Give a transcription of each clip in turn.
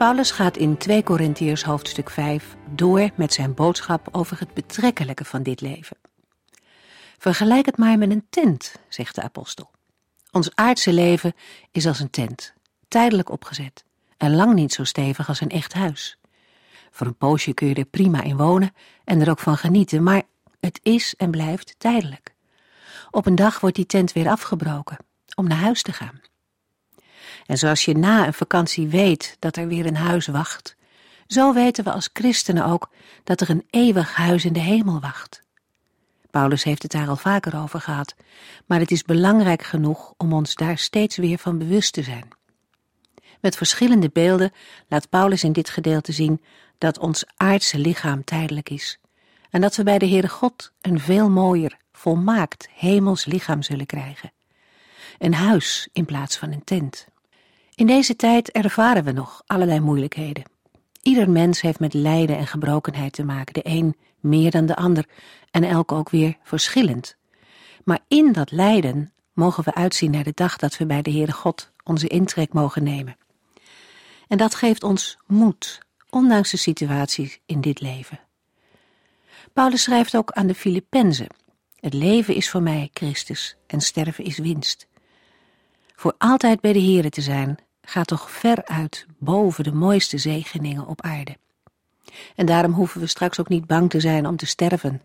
Paulus gaat in 2 Korintiërs hoofdstuk 5 door met zijn boodschap over het betrekkelijke van dit leven. Vergelijk het maar met een tent, zegt de apostel. Ons aardse leven is als een tent, tijdelijk opgezet en lang niet zo stevig als een echt huis. Voor een poosje kun je er prima in wonen en er ook van genieten, maar het is en blijft tijdelijk. Op een dag wordt die tent weer afgebroken om naar huis te gaan. En zoals je na een vakantie weet dat er weer een huis wacht, zo weten we als christenen ook dat er een eeuwig huis in de hemel wacht. Paulus heeft het daar al vaker over gehad, maar het is belangrijk genoeg om ons daar steeds weer van bewust te zijn. Met verschillende beelden laat Paulus in dit gedeelte zien dat ons aardse lichaam tijdelijk is en dat we bij de Heere God een veel mooier, volmaakt hemels lichaam zullen krijgen. Een huis in plaats van een tent. In deze tijd ervaren we nog allerlei moeilijkheden. Ieder mens heeft met lijden en gebrokenheid te maken, de een meer dan de ander en elk ook weer verschillend. Maar in dat lijden mogen we uitzien naar de dag dat we bij de Heere God onze intrek mogen nemen. En dat geeft ons moed, ondanks de situaties in dit leven. Paulus schrijft ook aan de Filippenzen: Het leven is voor mij Christus en sterven is winst. Voor altijd bij de Heere te zijn, gaat toch ver uit boven de mooiste zegeningen op aarde. En daarom hoeven we straks ook niet bang te zijn om te sterven.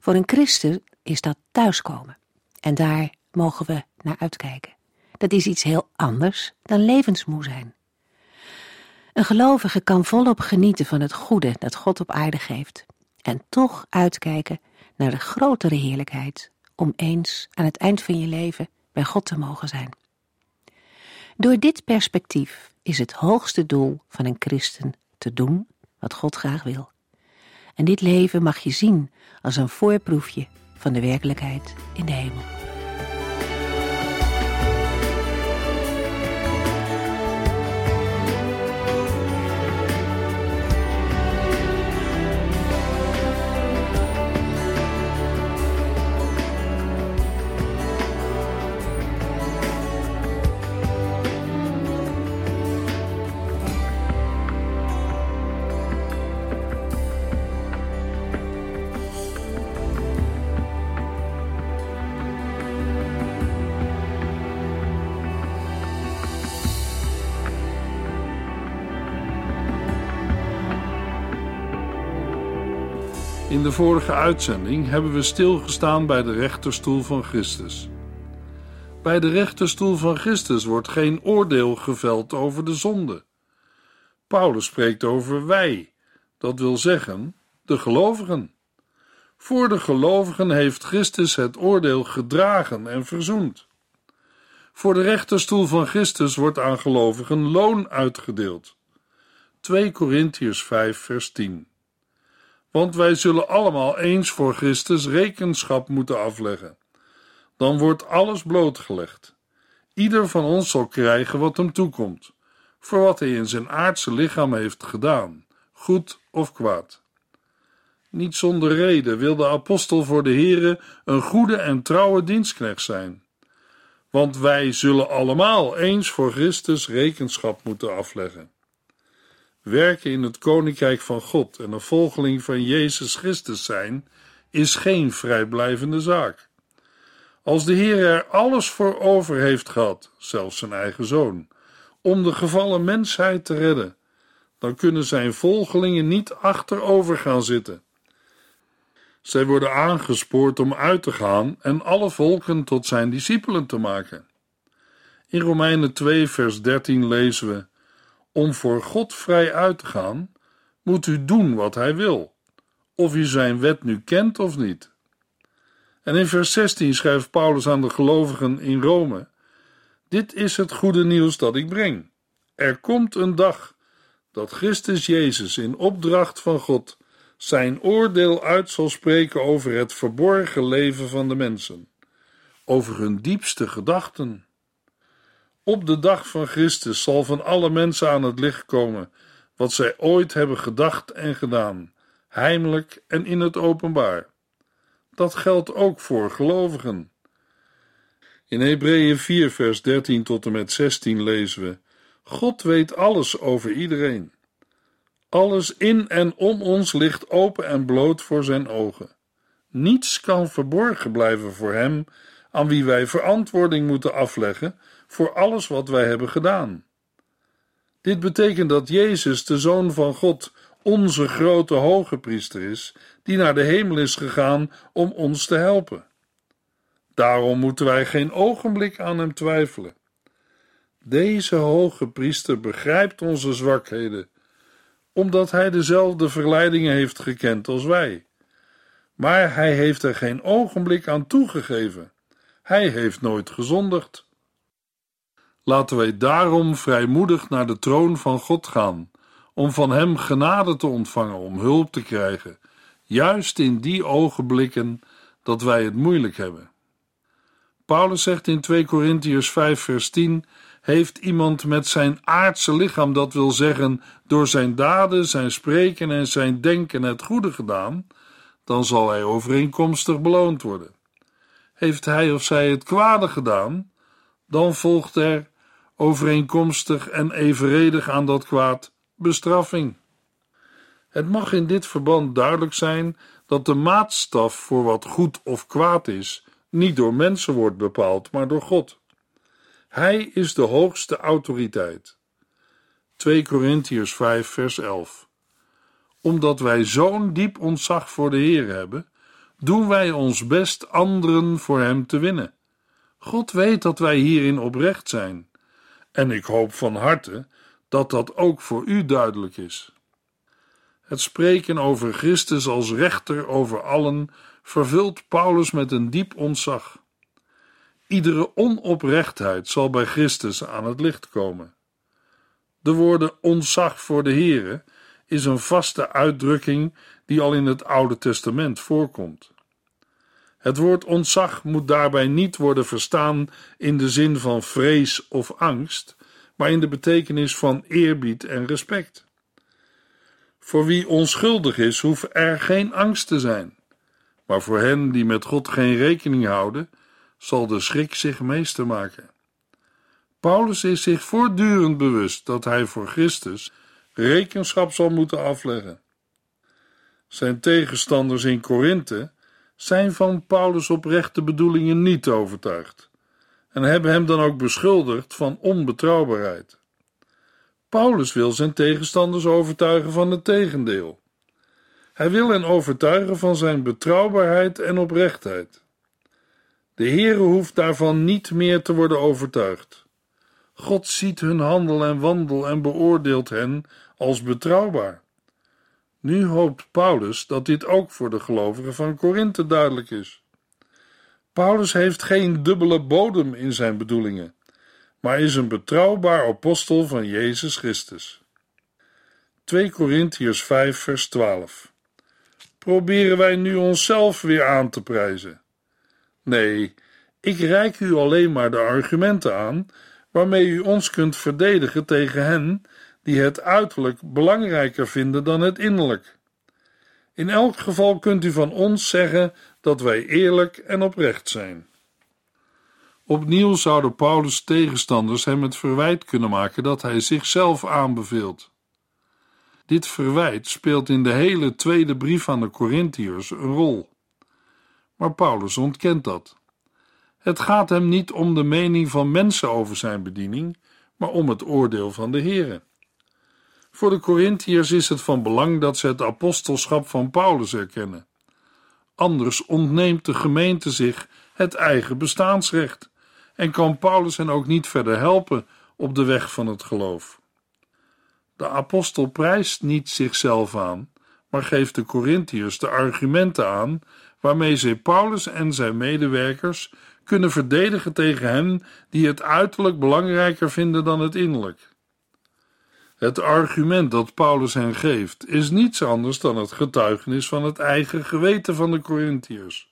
Voor een christen is dat thuiskomen. En daar mogen we naar uitkijken. Dat is iets heel anders dan levensmoe zijn. Een gelovige kan volop genieten van het goede dat God op aarde geeft. En toch uitkijken naar de grotere heerlijkheid om eens aan het eind van je leven bij God te mogen zijn. Door dit perspectief is het hoogste doel van een christen te doen wat God graag wil. En dit leven mag je zien als een voorproefje van de werkelijkheid in de hemel. De vorige uitzending hebben we stilgestaan bij de rechterstoel van Christus. Bij de rechterstoel van Christus wordt geen oordeel geveld over de zonde. Paulus spreekt over wij, dat wil zeggen de gelovigen. Voor de gelovigen heeft Christus het oordeel gedragen en verzoend. Voor de rechterstoel van Christus wordt aan gelovigen loon uitgedeeld. 2 Korintiërs 5 vers 10 want wij zullen allemaal eens voor Christus rekenschap moeten afleggen. Dan wordt alles blootgelegd. Ieder van ons zal krijgen wat hem toekomt, voor wat hij in zijn aardse lichaam heeft gedaan, goed of kwaad. Niet zonder reden wil de apostel voor de Here een goede en trouwe dienstknecht zijn. Want wij zullen allemaal eens voor Christus rekenschap moeten afleggen. Werken in het koninkrijk van God en een volgeling van Jezus Christus zijn, is geen vrijblijvende zaak. Als de Heer er alles voor over heeft gehad, zelfs zijn eigen zoon, om de gevallen mensheid te redden, dan kunnen zijn volgelingen niet achterover gaan zitten. Zij worden aangespoord om uit te gaan en alle volken tot zijn discipelen te maken. In Romeinen 2, vers 13 lezen we om voor God vrij uit te gaan, moet u doen wat Hij wil, of u zijn wet nu kent of niet. En in vers 16 schrijft Paulus aan de gelovigen in Rome: Dit is het goede nieuws dat ik breng. Er komt een dag dat Christus Jezus in opdracht van God zijn oordeel uit zal spreken over het verborgen leven van de mensen, over hun diepste gedachten. Op de dag van Christus zal van alle mensen aan het licht komen wat zij ooit hebben gedacht en gedaan, heimelijk en in het openbaar. Dat geldt ook voor gelovigen. In Hebreeën 4, vers 13 tot en met 16 lezen we: God weet alles over iedereen. Alles in en om ons ligt open en bloot voor zijn ogen. Niets kan verborgen blijven voor hem, aan wie wij verantwoording moeten afleggen voor alles wat wij hebben gedaan. Dit betekent dat Jezus, de Zoon van God, onze grote hoge priester is, die naar de hemel is gegaan om ons te helpen. Daarom moeten wij geen ogenblik aan hem twijfelen. Deze hoge priester begrijpt onze zwakheden, omdat hij dezelfde verleidingen heeft gekend als wij. Maar hij heeft er geen ogenblik aan toegegeven. Hij heeft nooit gezondigd. Laten wij daarom vrijmoedig naar de troon van God gaan, om van Hem genade te ontvangen, om hulp te krijgen, juist in die ogenblikken dat wij het moeilijk hebben. Paulus zegt in 2 Korintiërs 5 vers 10 heeft iemand met zijn aardse lichaam, dat wil zeggen door zijn daden, zijn spreken en zijn denken het goede gedaan, dan zal hij overeenkomstig beloond worden. Heeft hij of zij het kwade gedaan, dan volgt er overeenkomstig en evenredig aan dat kwaad bestraffing. Het mag in dit verband duidelijk zijn dat de maatstaf voor wat goed of kwaad is niet door mensen wordt bepaald, maar door God. Hij is de hoogste autoriteit. 2 Korintiërs 5 vers 11 Omdat wij zo'n diep ontzag voor de Heer hebben, doen wij ons best anderen voor Hem te winnen. God weet dat wij hierin oprecht zijn en ik hoop van harte dat dat ook voor u duidelijk is. Het spreken over Christus als rechter over allen vervult Paulus met een diep ontzag. Iedere onoprechtheid zal bij Christus aan het licht komen. De woorden ontzag voor de Here is een vaste uitdrukking die al in het Oude Testament voorkomt. Het woord ontzag moet daarbij niet worden verstaan in de zin van vrees of angst, maar in de betekenis van eerbied en respect. Voor wie onschuldig is, hoeft er geen angst te zijn, maar voor hen die met God geen rekening houden, zal de schrik zich meester maken. Paulus is zich voortdurend bewust dat hij voor Christus rekenschap zal moeten afleggen. Zijn tegenstanders in Korinthe zijn van Paulus' oprechte bedoelingen niet overtuigd en hebben hem dan ook beschuldigd van onbetrouwbaarheid. Paulus wil zijn tegenstanders overtuigen van het tegendeel. Hij wil hen overtuigen van zijn betrouwbaarheid en oprechtheid. De Heere hoeft daarvan niet meer te worden overtuigd. God ziet hun handel en wandel en beoordeelt hen als betrouwbaar. Nu hoopt Paulus dat dit ook voor de gelovigen van Korinthe duidelijk is. Paulus heeft geen dubbele bodem in zijn bedoelingen, maar is een betrouwbaar apostel van Jezus Christus. 2 Korintiërs 5 vers 12 Proberen wij nu onszelf weer aan te prijzen? Nee, ik reik u alleen maar de argumenten aan waarmee u ons kunt verdedigen tegen hen die het uiterlijk belangrijker vinden dan het innerlijk. In elk geval kunt u van ons zeggen dat wij eerlijk en oprecht zijn. Opnieuw zouden Paulus' tegenstanders hem het verwijt kunnen maken dat hij zichzelf aanbeveelt. Dit verwijt speelt in de hele tweede brief aan de Corinthiërs een rol. Maar Paulus ontkent dat. Het gaat hem niet om de mening van mensen over zijn bediening, maar om het oordeel van de Here. Voor de Corinthiërs is het van belang dat ze het apostelschap van Paulus erkennen. Anders ontneemt de gemeente zich het eigen bestaansrecht en kan Paulus hen ook niet verder helpen op de weg van het geloof. De apostel prijst niet zichzelf aan, maar geeft de Corinthiërs de argumenten aan waarmee zij Paulus en zijn medewerkers kunnen verdedigen tegen hen die het uiterlijk belangrijker vinden dan het innerlijk. Het argument dat Paulus hen geeft is niets anders dan het getuigenis van het eigen geweten van de Corinthiërs.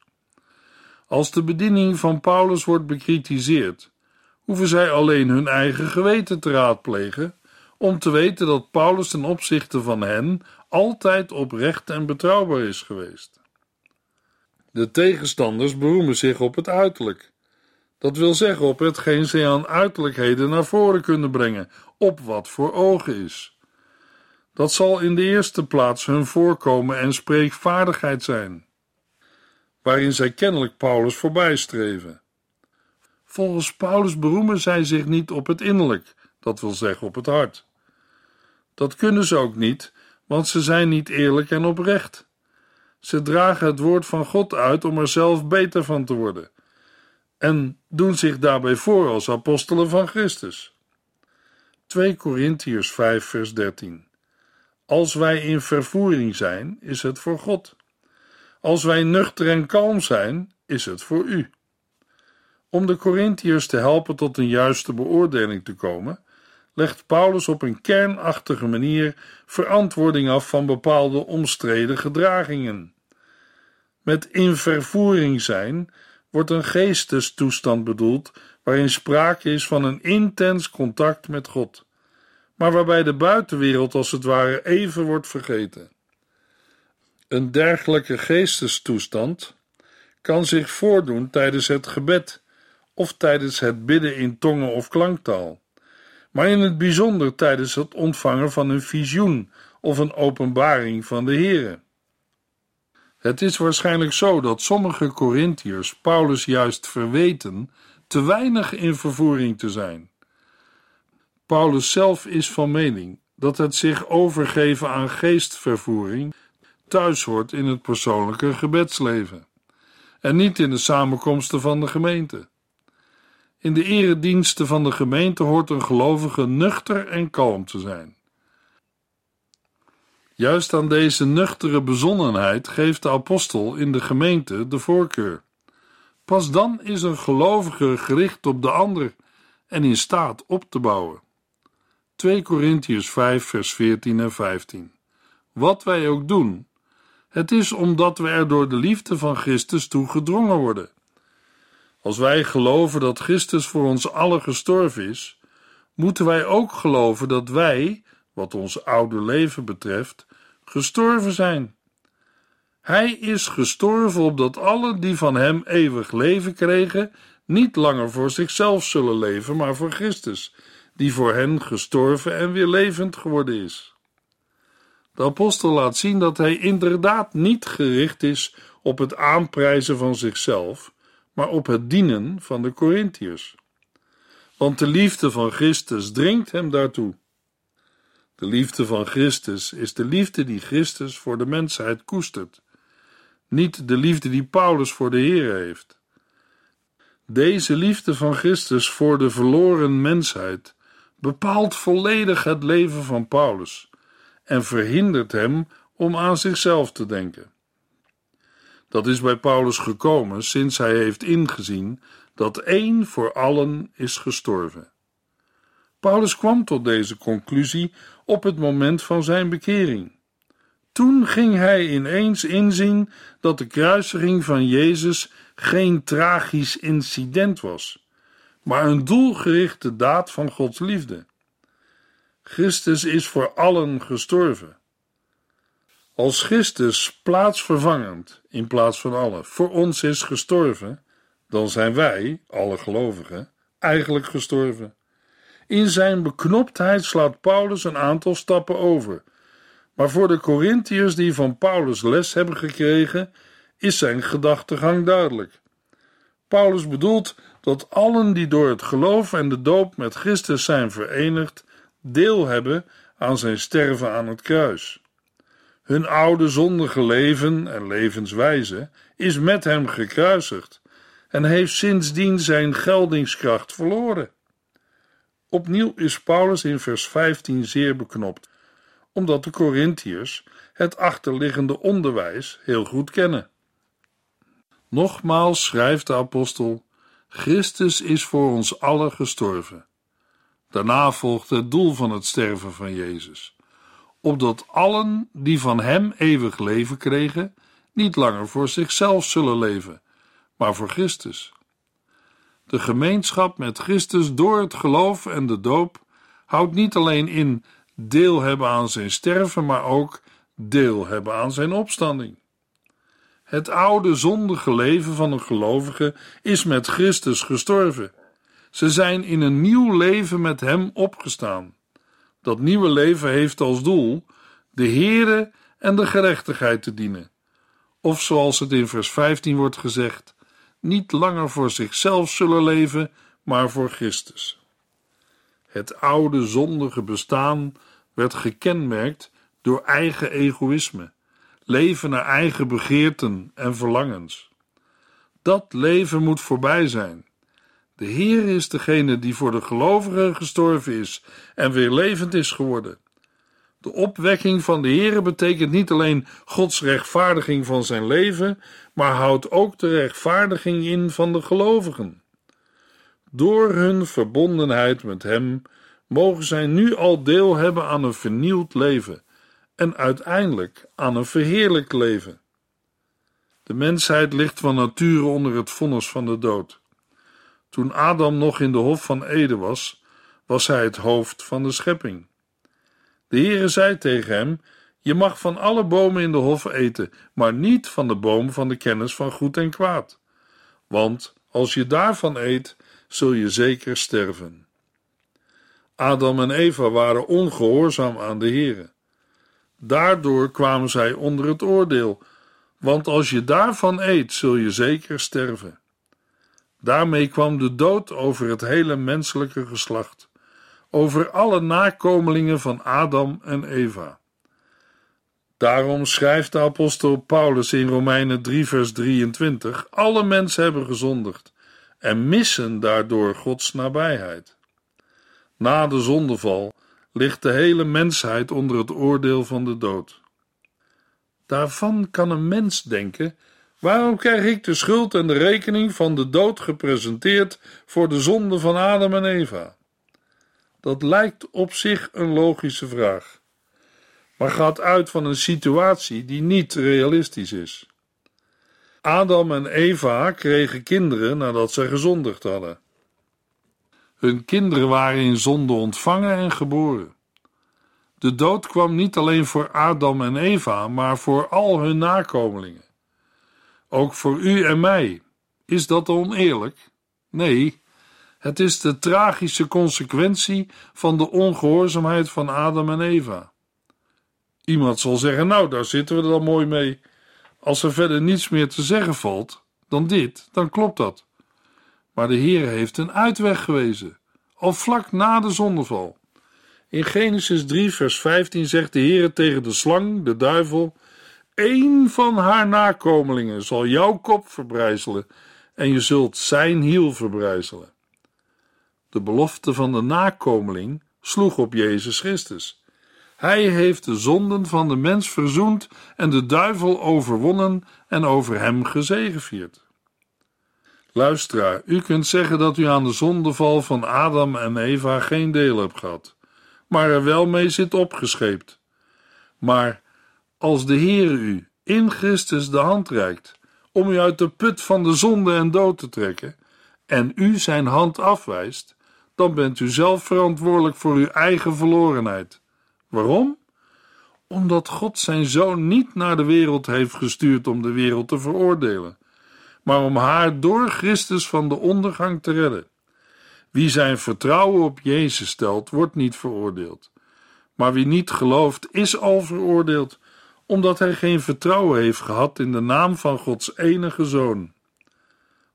Als de bediening van Paulus wordt bekritiseerd, hoeven zij alleen hun eigen geweten te raadplegen om te weten dat Paulus ten opzichte van hen altijd oprecht en betrouwbaar is geweest. De tegenstanders beroemen zich op het uiterlijk. Dat wil zeggen op hetgeen zij aan uiterlijkheden naar voren kunnen brengen, op wat voor ogen is. Dat zal in de eerste plaats hun voorkomen en spreekvaardigheid zijn, waarin zij kennelijk Paulus voorbijstreven. Volgens Paulus beroemen zij zich niet op het innerlijk, dat wil zeggen op het hart. Dat kunnen ze ook niet, want ze zijn niet eerlijk en oprecht. Ze dragen het woord van God uit om er zelf beter van te worden en doen zich daarbij voor als apostelen van Christus. 2 Korintiërs 5 vers 13 Als wij in vervoering zijn, is het voor God. Als wij nuchter en kalm zijn, is het voor u. Om de Korintiërs te helpen tot een juiste beoordeling te komen, legt Paulus op een kernachtige manier verantwoording af van bepaalde omstreden gedragingen. Met in vervoering zijn wordt een geestestoestand bedoeld waarin sprake is van een intens contact met God, maar waarbij de buitenwereld als het ware even wordt vergeten. Een dergelijke geestestoestand kan zich voordoen tijdens het gebed of tijdens het bidden in tongen of klanktaal, maar in het bijzonder tijdens het ontvangen van een visioen of een openbaring van de Heere. Het is waarschijnlijk zo dat sommige Corinthiërs Paulus juist verweten te weinig in vervoering te zijn. Paulus zelf is van mening dat het zich overgeven aan geestvervoering thuis hoort in het persoonlijke gebedsleven en niet in de samenkomsten van de gemeente. In de erediensten van de gemeente hoort een gelovige nuchter en kalm te zijn. Juist aan deze nuchtere bezonnenheid geeft de apostel in de gemeente de voorkeur. Pas dan is een gelovige gericht op de ander en in staat op te bouwen. 2 Korintiërs 5 vers 14 en 15 Wat wij ook doen, het is omdat we er door de liefde van Christus toe gedrongen worden. Als wij geloven dat Christus voor ons allen gestorven is, moeten wij ook geloven dat wij, wat ons oude leven betreft, gestorven zijn. Hij is gestorven opdat allen die van hem eeuwig leven kregen, niet langer voor zichzelf zullen leven, maar voor Christus, die voor hen gestorven en weer levend geworden is. De apostel laat zien dat hij inderdaad niet gericht is op het aanprijzen van zichzelf, maar op het dienen van de Corinthiërs. Want de liefde van Christus dringt hem daartoe. De liefde van Christus is de liefde die Christus voor de mensheid koestert, niet de liefde die Paulus voor de Heer heeft. Deze liefde van Christus voor de verloren mensheid bepaalt volledig het leven van Paulus en verhindert hem om aan zichzelf te denken. Dat is bij Paulus gekomen sinds hij heeft ingezien dat één voor allen is gestorven. Paulus kwam tot deze conclusie op het moment van zijn bekering. Toen ging hij ineens inzien dat de kruisiging van Jezus geen tragisch incident was, maar een doelgerichte daad van Gods liefde. Christus is voor allen gestorven. Als Christus plaatsvervangend in plaats van allen voor ons is gestorven, dan zijn wij, alle gelovigen, eigenlijk gestorven. In zijn beknoptheid slaat Paulus een aantal stappen over. Maar voor de Corinthiërs die van Paulus les hebben gekregen, is zijn gedachtegang duidelijk. Paulus bedoelt dat allen die door het geloof en de doop met Christus zijn verenigd, deel hebben aan zijn sterven aan het kruis. Hun oude zondige leven en levenswijze is met hem gekruisigd en heeft sindsdien zijn geldingskracht verloren. Opnieuw is Paulus in vers 15 zeer beknopt, omdat de Corinthiërs het achterliggende onderwijs heel goed kennen. Nogmaals schrijft de apostel: Christus is voor ons allen gestorven. Daarna volgt het doel van het sterven van Jezus, opdat allen die van Hem eeuwig leven kregen, niet langer voor zichzelf zullen leven, maar voor Christus. De gemeenschap met Christus door het geloof en de doop houdt niet alleen in deel hebben aan zijn sterven, maar ook deel hebben aan zijn opstanding. Het oude zondige leven van een gelovige is met Christus gestorven. Ze zijn in een nieuw leven met Hem opgestaan. Dat nieuwe leven heeft als doel de Heere en de gerechtigheid te dienen. Of zoals het in vers 15 wordt gezegd, niet langer voor zichzelf zullen leven, maar voor Christus. Het oude zondige bestaan werd gekenmerkt door eigen egoïsme, leven naar eigen begeerten en verlangens. Dat leven moet voorbij zijn. De Heer is degene die voor de gelovigen gestorven is en weer levend is geworden. De opwekking van de Heer betekent niet alleen Gods rechtvaardiging van zijn leven, maar houdt ook de rechtvaardiging in van de gelovigen. Door hun verbondenheid met Hem mogen zij nu al deel hebben aan een vernieuwd leven en uiteindelijk aan een verheerlijk leven. De mensheid ligt van nature onder het vonnis van de dood. Toen Adam nog in de hof van Eden was, was hij het hoofd van de schepping. De Heere zei tegen hem: Je mag van alle bomen in de hof eten, maar niet van de boom van de kennis van goed en kwaad. Want als je daarvan eet, zul je zeker sterven. Adam en Eva waren ongehoorzaam aan de Heere. Daardoor kwamen zij onder het oordeel, want als je daarvan eet, zul je zeker sterven. Daarmee kwam de dood over het hele menselijke geslacht, over alle nakomelingen van Adam en Eva. Daarom schrijft de apostel Paulus in Romeinen 3, vers 23: Alle mensen hebben gezondigd en missen daardoor Gods nabijheid. Na de zondeval ligt de hele mensheid onder het oordeel van de dood. Daarvan kan een mens denken: waarom krijg ik de schuld en de rekening van de dood gepresenteerd voor de zonde van Adam en Eva? Dat lijkt op zich een logische vraag, maar gaat uit van een situatie die niet realistisch is. Adam en Eva kregen kinderen nadat zij gezondigd hadden. Hun kinderen waren in zonde ontvangen en geboren. De dood kwam niet alleen voor Adam en Eva, maar voor al hun nakomelingen. Ook voor u en mij. Is dat oneerlijk? Nee, het is de tragische consequentie van de ongehoorzaamheid van Adam en Eva. Iemand zal zeggen: Nou, daar zitten we dan mooi mee. Als er verder niets meer te zeggen valt dan dit, dan klopt dat. Maar de Heer heeft een uitweg gewezen, al vlak na de zondeval. In Genesis 3, vers 15 zegt de Heer tegen de slang, de duivel: Eén van haar nakomelingen zal jouw kop verbrijzelen en je zult zijn hiel verbrijzelen. De belofte van de nakomeling sloeg op Jezus Christus. Hij heeft de zonden van de mens verzoend en de duivel overwonnen en over hem gezegevierd. Luisteraar, u kunt zeggen dat u aan de zondeval van Adam en Eva geen deel hebt gehad, maar er wel mee zit opgescheept. Maar als de Heer u in Christus de hand reikt om u uit de put van de zonde en dood te trekken, en u zijn hand afwijst, dan bent u zelf verantwoordelijk voor uw eigen verlorenheid. Waarom? Omdat God zijn zoon niet naar de wereld heeft gestuurd om de wereld te veroordelen, maar om haar door Christus van de ondergang te redden. Wie zijn vertrouwen op Jezus stelt, wordt niet veroordeeld. Maar wie niet gelooft, is al veroordeeld, omdat hij geen vertrouwen heeft gehad in de naam van Gods enige zoon.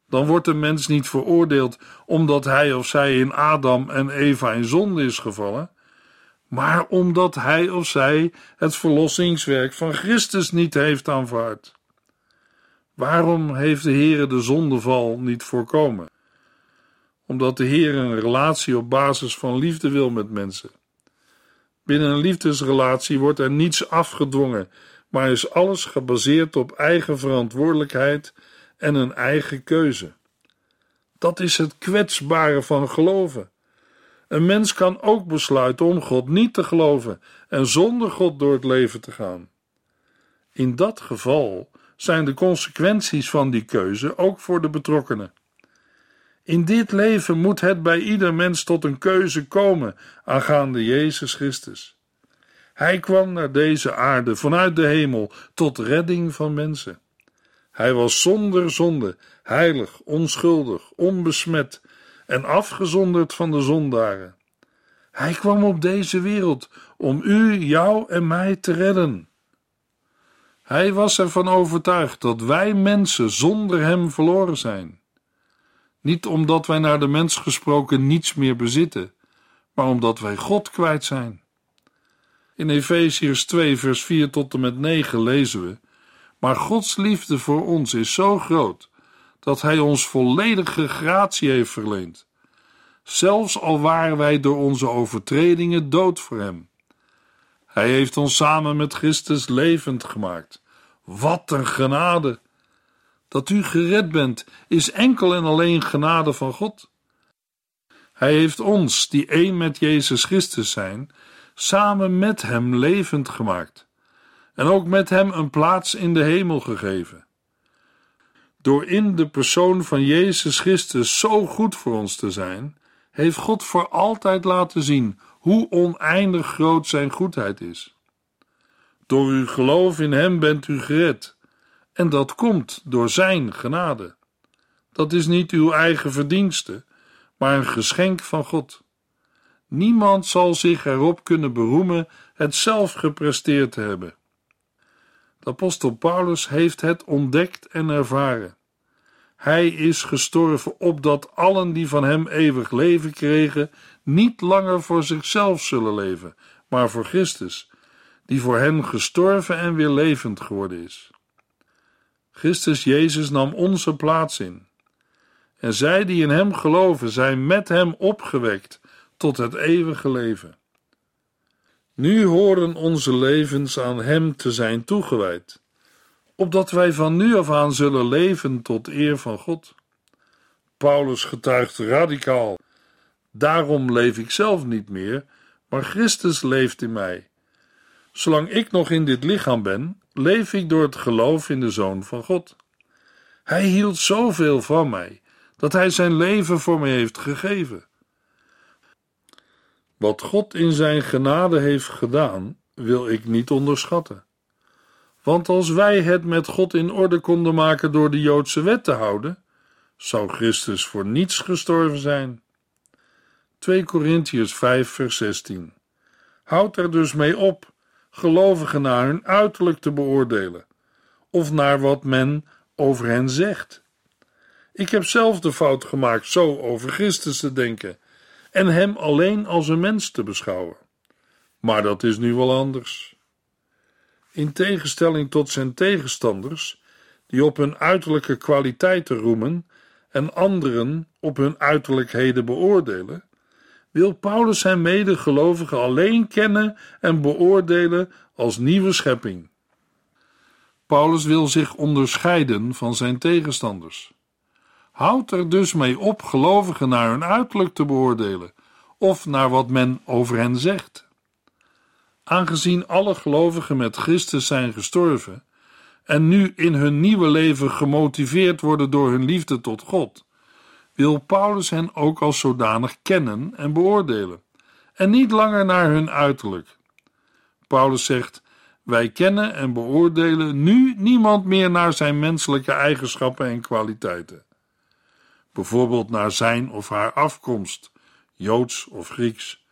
Dan wordt de mens niet veroordeeld omdat hij of zij in Adam en Eva in zonde is gevallen, maar omdat hij of zij het verlossingswerk van Christus niet heeft aanvaard. Waarom heeft de Heere de zondeval niet voorkomen? Omdat de Heer een relatie op basis van liefde wil met mensen. Binnen een liefdesrelatie wordt er niets afgedwongen, maar is alles gebaseerd op eigen verantwoordelijkheid en een eigen keuze. Dat is het kwetsbare van geloven. Een mens kan ook besluiten om God niet te geloven en zonder God door het leven te gaan. In dat geval zijn de consequenties van die keuze ook voor de betrokkenen. In dit leven moet het bij ieder mens tot een keuze komen aangaande Jezus Christus. Hij kwam naar deze aarde vanuit de hemel tot redding van mensen. Hij was zonder zonde, heilig, onschuldig, onbesmet en afgezonderd van de zondaren. Hij kwam op deze wereld om u, jou en mij te redden. Hij was ervan overtuigd dat wij mensen zonder hem verloren zijn. Niet omdat wij naar de mens gesproken niets meer bezitten, maar omdat wij God kwijt zijn. In Efeziërs 2, vers 4 tot en met 9 lezen we: Maar Gods liefde voor ons is zo groot dat Hij ons volledige gratie heeft verleend, zelfs al waren wij door onze overtredingen dood voor Hem. Hij heeft ons samen met Christus levend gemaakt. Wat een genade! Dat u gered bent, is enkel en alleen genade van God. Hij heeft ons, die één met Jezus Christus zijn, samen met Hem levend gemaakt en ook met Hem een plaats in de hemel gegeven. Door in de persoon van Jezus Christus zo goed voor ons te zijn, heeft God voor altijd laten zien hoe oneindig groot Zijn goedheid is. Door uw geloof in Hem bent u gered, en dat komt door Zijn genade. Dat is niet uw eigen verdienste, maar een geschenk van God. Niemand zal zich erop kunnen beroemen het zelf gepresteerd te hebben. Apostel Paulus heeft het ontdekt en ervaren. Hij is gestorven opdat allen die van hem eeuwig leven kregen, niet langer voor zichzelf zullen leven, maar voor Christus, die voor hen gestorven en weer levend geworden is. Christus Jezus nam onze plaats in. En zij die in hem geloven, zijn met hem opgewekt tot het eeuwige leven. Nu horen onze levens aan Hem te zijn toegewijd, opdat wij van nu af aan zullen leven tot eer van God. Paulus getuigt radicaal: Daarom leef ik zelf niet meer, maar Christus leeft in mij. Zolang ik nog in dit lichaam ben, leef ik door het geloof in de Zoon van God. Hij hield zoveel van mij dat hij zijn leven voor mij heeft gegeven. Wat God in zijn genade heeft gedaan, wil ik niet onderschatten. Want als wij het met God in orde konden maken door de Joodse wet te houden, zou Christus voor niets gestorven zijn. 2 Korintiërs 5 vers 16 Houd er dus mee op, gelovigen naar hun uiterlijk te beoordelen, of naar wat men over hen zegt. Ik heb zelf de fout gemaakt zo over Christus te denken en hem alleen als een mens te beschouwen. Maar dat is nu wel anders. In tegenstelling tot zijn tegenstanders, die op hun uiterlijke kwaliteiten roemen en anderen op hun uiterlijkheden beoordelen, wil Paulus zijn medegelovigen alleen kennen en beoordelen als nieuwe schepping. Paulus wil zich onderscheiden van zijn tegenstanders. Houd er dus mee op gelovigen naar hun uiterlijk te beoordelen of naar wat men over hen zegt. Aangezien alle gelovigen met Christus zijn gestorven en nu in hun nieuwe leven gemotiveerd worden door hun liefde tot God, wil Paulus hen ook als zodanig kennen en beoordelen, en niet langer naar hun uiterlijk. Paulus zegt: Wij kennen en beoordelen nu niemand meer naar zijn menselijke eigenschappen en kwaliteiten bijvoorbeeld naar zijn of haar afkomst, joods of Grieks,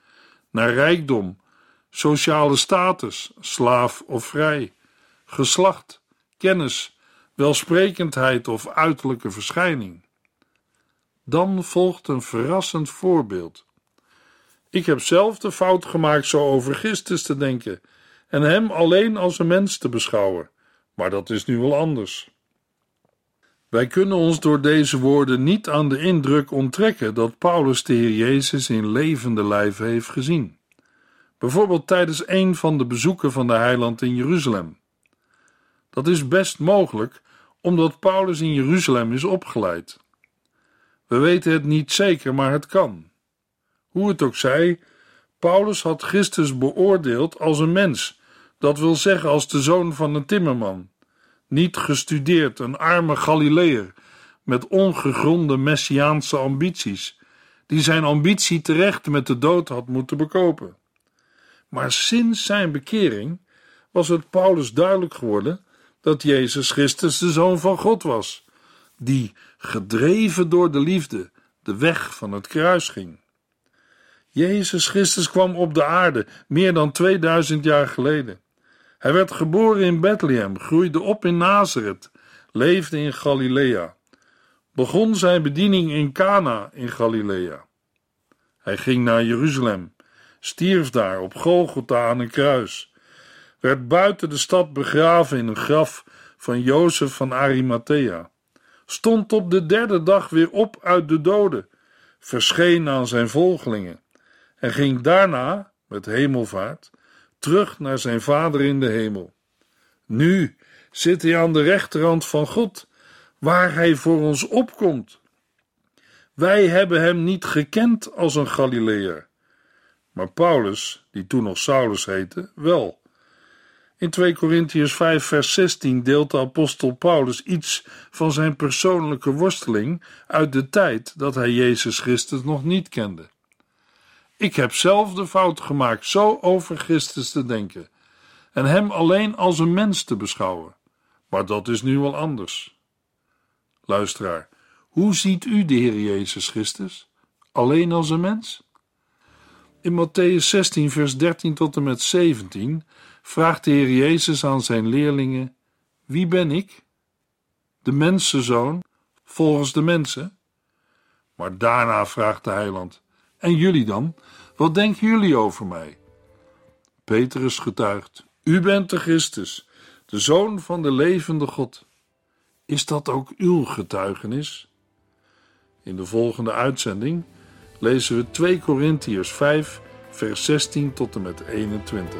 naar rijkdom, sociale status, slaaf of vrij, geslacht, kennis, welsprekendheid of uiterlijke verschijning. Dan volgt een verrassend voorbeeld. Ik heb zelf de fout gemaakt zo over Christus te denken en hem alleen als een mens te beschouwen, maar dat is nu wel anders. Wij kunnen ons door deze woorden niet aan de indruk onttrekken dat Paulus de Heer Jezus in levende lijven heeft gezien. Bijvoorbeeld tijdens een van de bezoeken van de heiland in Jeruzalem. Dat is best mogelijk omdat Paulus in Jeruzalem is opgeleid. We weten het niet zeker, maar het kan. Hoe het ook zij, Paulus had Christus beoordeeld als een mens, dat wil zeggen als de zoon van een timmerman. Niet gestudeerd, een arme Galileër met ongegronde messiaanse ambities, die zijn ambitie terecht met de dood had moeten bekopen. Maar sinds zijn bekering was het Paulus duidelijk geworden dat Jezus Christus de Zoon van God was, die, gedreven door de liefde, de weg van het kruis ging. Jezus Christus kwam op de aarde meer dan 2000 jaar geleden. Hij werd geboren in Bethlehem, groeide op in Nazareth, leefde in Galilea, begon zijn bediening in Cana in Galilea. Hij ging naar Jeruzalem, stierf daar op Golgotha aan een kruis, werd buiten de stad begraven in een graf van Jozef van Arimathea, stond op de derde dag weer op uit de doden, verscheen aan zijn volgelingen en ging daarna, met hemelvaart, terug naar zijn Vader in de hemel. Nu zit hij aan de rechterhand van God, waar hij voor ons opkomt. Wij hebben hem niet gekend als een Galileër, maar Paulus, die toen nog Saulus heette, wel. In 2 Korintiërs 5 vers 16 deelt de apostel Paulus iets van zijn persoonlijke worsteling uit de tijd dat hij Jezus Christus nog niet kende. Ik heb zelf de fout gemaakt zo over Christus te denken en hem alleen als een mens te beschouwen. Maar dat is nu wel anders. Luisteraar, hoe ziet u de Heer Jezus Christus? Alleen als een mens? In Matthäus 16, vers 13 tot en met 17 vraagt de Heer Jezus aan zijn leerlingen: Wie ben ik? De mensenzoon, volgens de mensen. Maar daarna vraagt de heiland: En jullie dan? Wat denken jullie over mij? Petrus getuigt: U bent de Christus, de zoon van de levende God. Is dat ook uw getuigenis? In de volgende uitzending lezen we 2 Korintiërs 5, vers 16 tot en met 21.